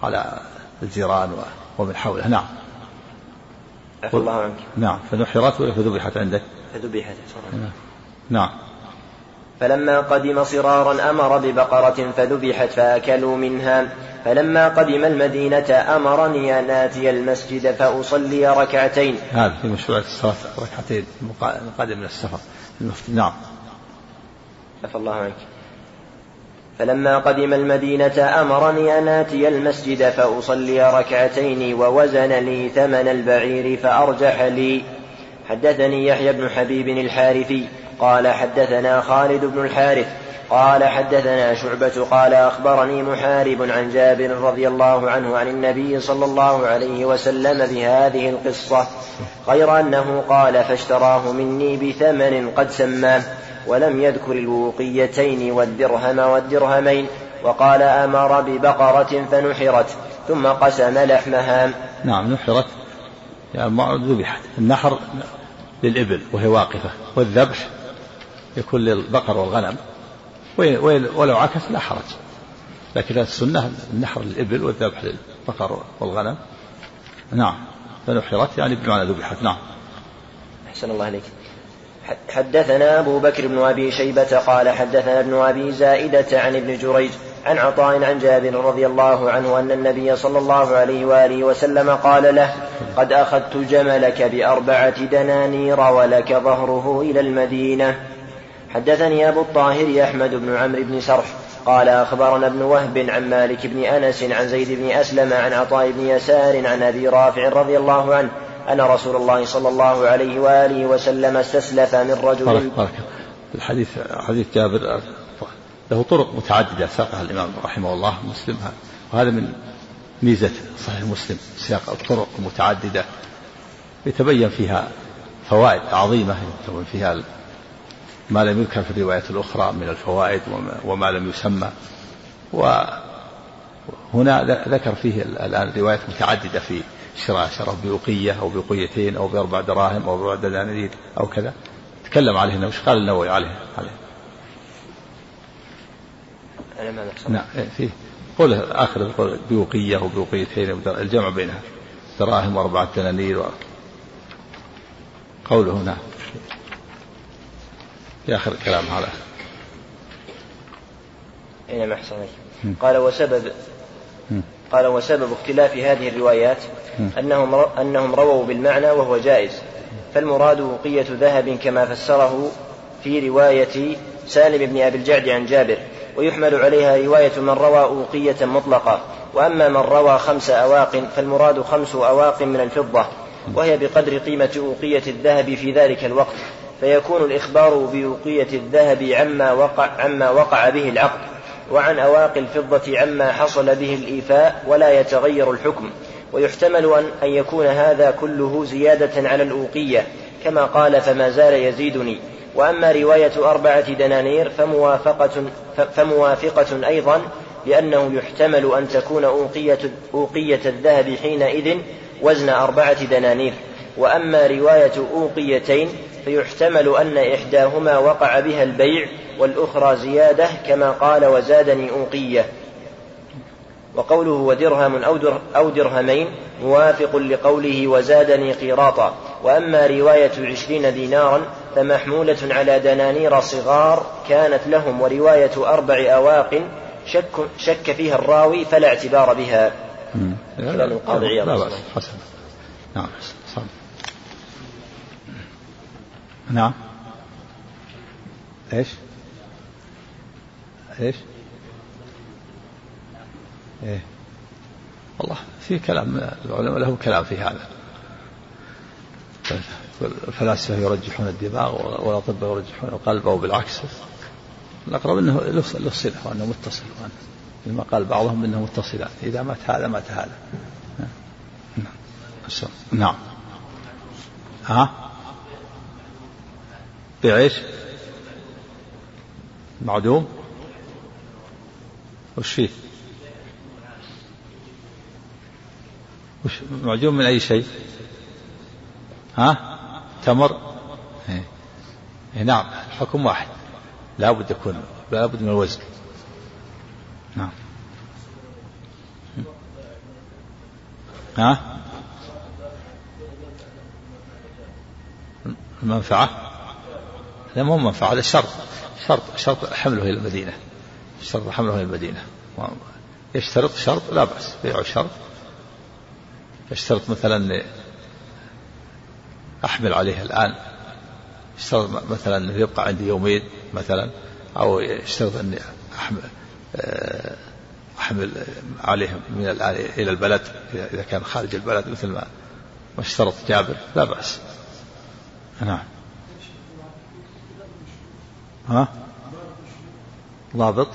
على الجيران ومن حوله نعم. عفى الله عنك. نعم فنحرت ولا فذبحت عندك. فذبحت نعم. فلما قدم صرارا أمر ببقرة فذبحت فأكلوا منها. فلما قدم المدينة أمرني أن آتي المسجد فأصلي ركعتين. هذا في مشروع الصلاة ركعتين قادم من السفر نعم. عفى الله عنك. فلما قدم المدينة أمرني أن آتي المسجد فأصلي ركعتين ووزن لي ثمن البعير فأرجح لي. حدثني يحيى بن حبيب الحارثي قال حدثنا خالد بن الحارث قال حدثنا شعبة قال أخبرني محارب عن جابر رضي الله عنه عن النبي صلى الله عليه وسلم بهذه القصة غير أنه قال فاشتراه مني بثمن قد سماه ولم يذكر الوقيتين والدرهم والدرهمين وقال أمر ببقرة فنحرت ثم قسم لحمها. نعم نحرت يعني ذبحت النحر للإبل وهي واقفة والذبح يكون للبقر والغنم ولو عكس لا حرج. لكن السنة النحر للإبل والذبح للبقر والغنم. نعم. فنحرت يعني بمعنى ذبحت. نعم. أحسن الله عليك حدثنا أبو بكر بن أبي شيبة قال حدثنا ابن أبي زائدة عن ابن جريج عن عطاء عن جابر رضي الله عنه أن النبي صلى الله عليه وآله وسلم قال له قد أخذت جملك بأربعة دنانير ولك ظهره إلى المدينة. حدثني أبو الطاهر أحمد بن عمرو بن سرح قال أخبرنا ابن وهب عن مالك بن أنس عن زيد بن أسلم عن عطاء بن يسار عن أبي رافع رضي الله عنه أن رسول الله صلى الله عليه وآله وسلم استسلف من رجل بارك بارك الحديث حديث جابر له طرق متعددة ساقها الإمام رحمه الله مسلم. وهذا من ميزة صحيح مسلم سياق الطرق متعددة يتبين فيها فوائد عظيمة يتبين فيها ما لم يذكر في الروايات الأخرى من الفوائد وما لم يسمى. وهنا ذكر فيه الآن روايات متعددة في شراء شرف بوقية أو بوقيتين أو بأربع دراهم أو بأربع دنانير أو كذا. تكلم عليه وش قال النووي عليه؟ عليه. نعم إيه، فيه. قول آخر يقول بوقية وبوقيتين الجمع بينها. دراهم وأربعة دنانير قوله هنا. في آخر الكلام هذا. أين أحسن قال وسبب قال وسبب اختلاف هذه الروايات أنهم أنهم رووا بالمعنى وهو جائز. فالمراد وقية ذهب كما فسره في رواية سالم بن أبي الجعد عن جابر ويحمل عليها رواية من روى أوقية مطلقة. وأما من روى خمس أواق فالمراد خمس أواق من الفضة وهي بقدر قيمة أوقية الذهب في ذلك الوقت. فيكون الإخبار بأوقية الذهب عما وقع عما وقع به العقد وعن أواق الفضة عما حصل به الإيفاء ولا يتغير الحكم. ويحتمل أن, أن يكون هذا كله زيادة على الأوقية كما قال فما زال يزيدني. وأما رواية أربعة دنانير فموافقة, فموافقة أيضا لأنه يحتمل أن تكون أوقية, أوقية الذهب حينئذ وزن أربعة دنانير. وأما رواية أوقيتين فيحتمل أن إحداهما وقع بها البيع والأخرى زيادة كما قال وزادني أوقية. وقوله ودرهم أو, در أو درهمين موافق لقوله وزادني قيراطا. وأما رواية عشرين دينارا فمحمولة على دنانير صغار كانت لهم ورواية أربع أواق شك, شك فيها الراوي فلا اعتبار بها. كلام القاضي عياض لا بأس حسن. نعم صح. نعم. إيش؟ إيش؟ إيه. والله في كلام العلماء له كلام في هذا. الفلاسفة يرجحون الدماغ والأطباء يرجحون القلب أو بالعكس. الأقرب أنه له صلة وأنه متصل وأنه لما قال بعضهم أنه متصلان إذا مات هذا مات هذا. نعم. نعم. ها؟ بيع معدوم؟ وش فيه؟ وش معدوم من أي شيء؟ ها؟ تمر؟ إيه. إيه نعم الحكم واحد. لا بد يكون لا بد من الوزن. نعم. ها؟ المنفعة؟ لا مو منفعة هذا شرط شرط شرط حمله إلى المدينة شرط حمله إلى المدينة. يشترط شرط لا بأس بيع شرط. يشترط مثلا أحمل عليه الآن. اشترط مثلا أنه يبقى عندي يومين مثلا أو يشترط أني أحمل آه، أحمل عليه من الآن إلى البلد إذا كان خارج البلد مثل ما ما اشترط جابر لا بأس. نعم. ها؟ ضابط.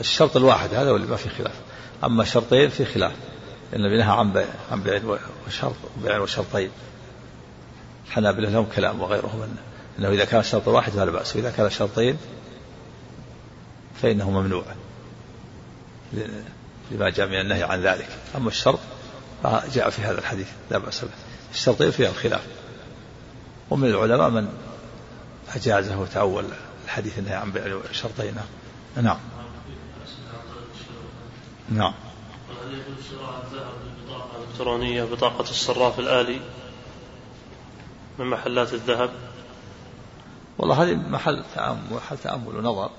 الشرط الواحد هذا واللي ما في خلاف. أما شرطين في خلاف. النبي نهى عن بيع عن بيع وشرط بيع وشرطين. الحنابلة لهم كلام وغيرهم أنه إذا كان الشرط واحد فلا بأس. وإذا كان شرطين فإنه ممنوع. لما جاء من النهي عن ذلك. أما الشرط جاء في هذا الحديث. لا بأس به. الشرطين فيها الخلاف. ومن العلماء من أجازه وتأول الحديث النهي عن بيع شرطين نعم. نعم. الإلكترونية بطاقة الصراف الآلي من محلات الذهب. والله هذه محل محل تأمل ونظر.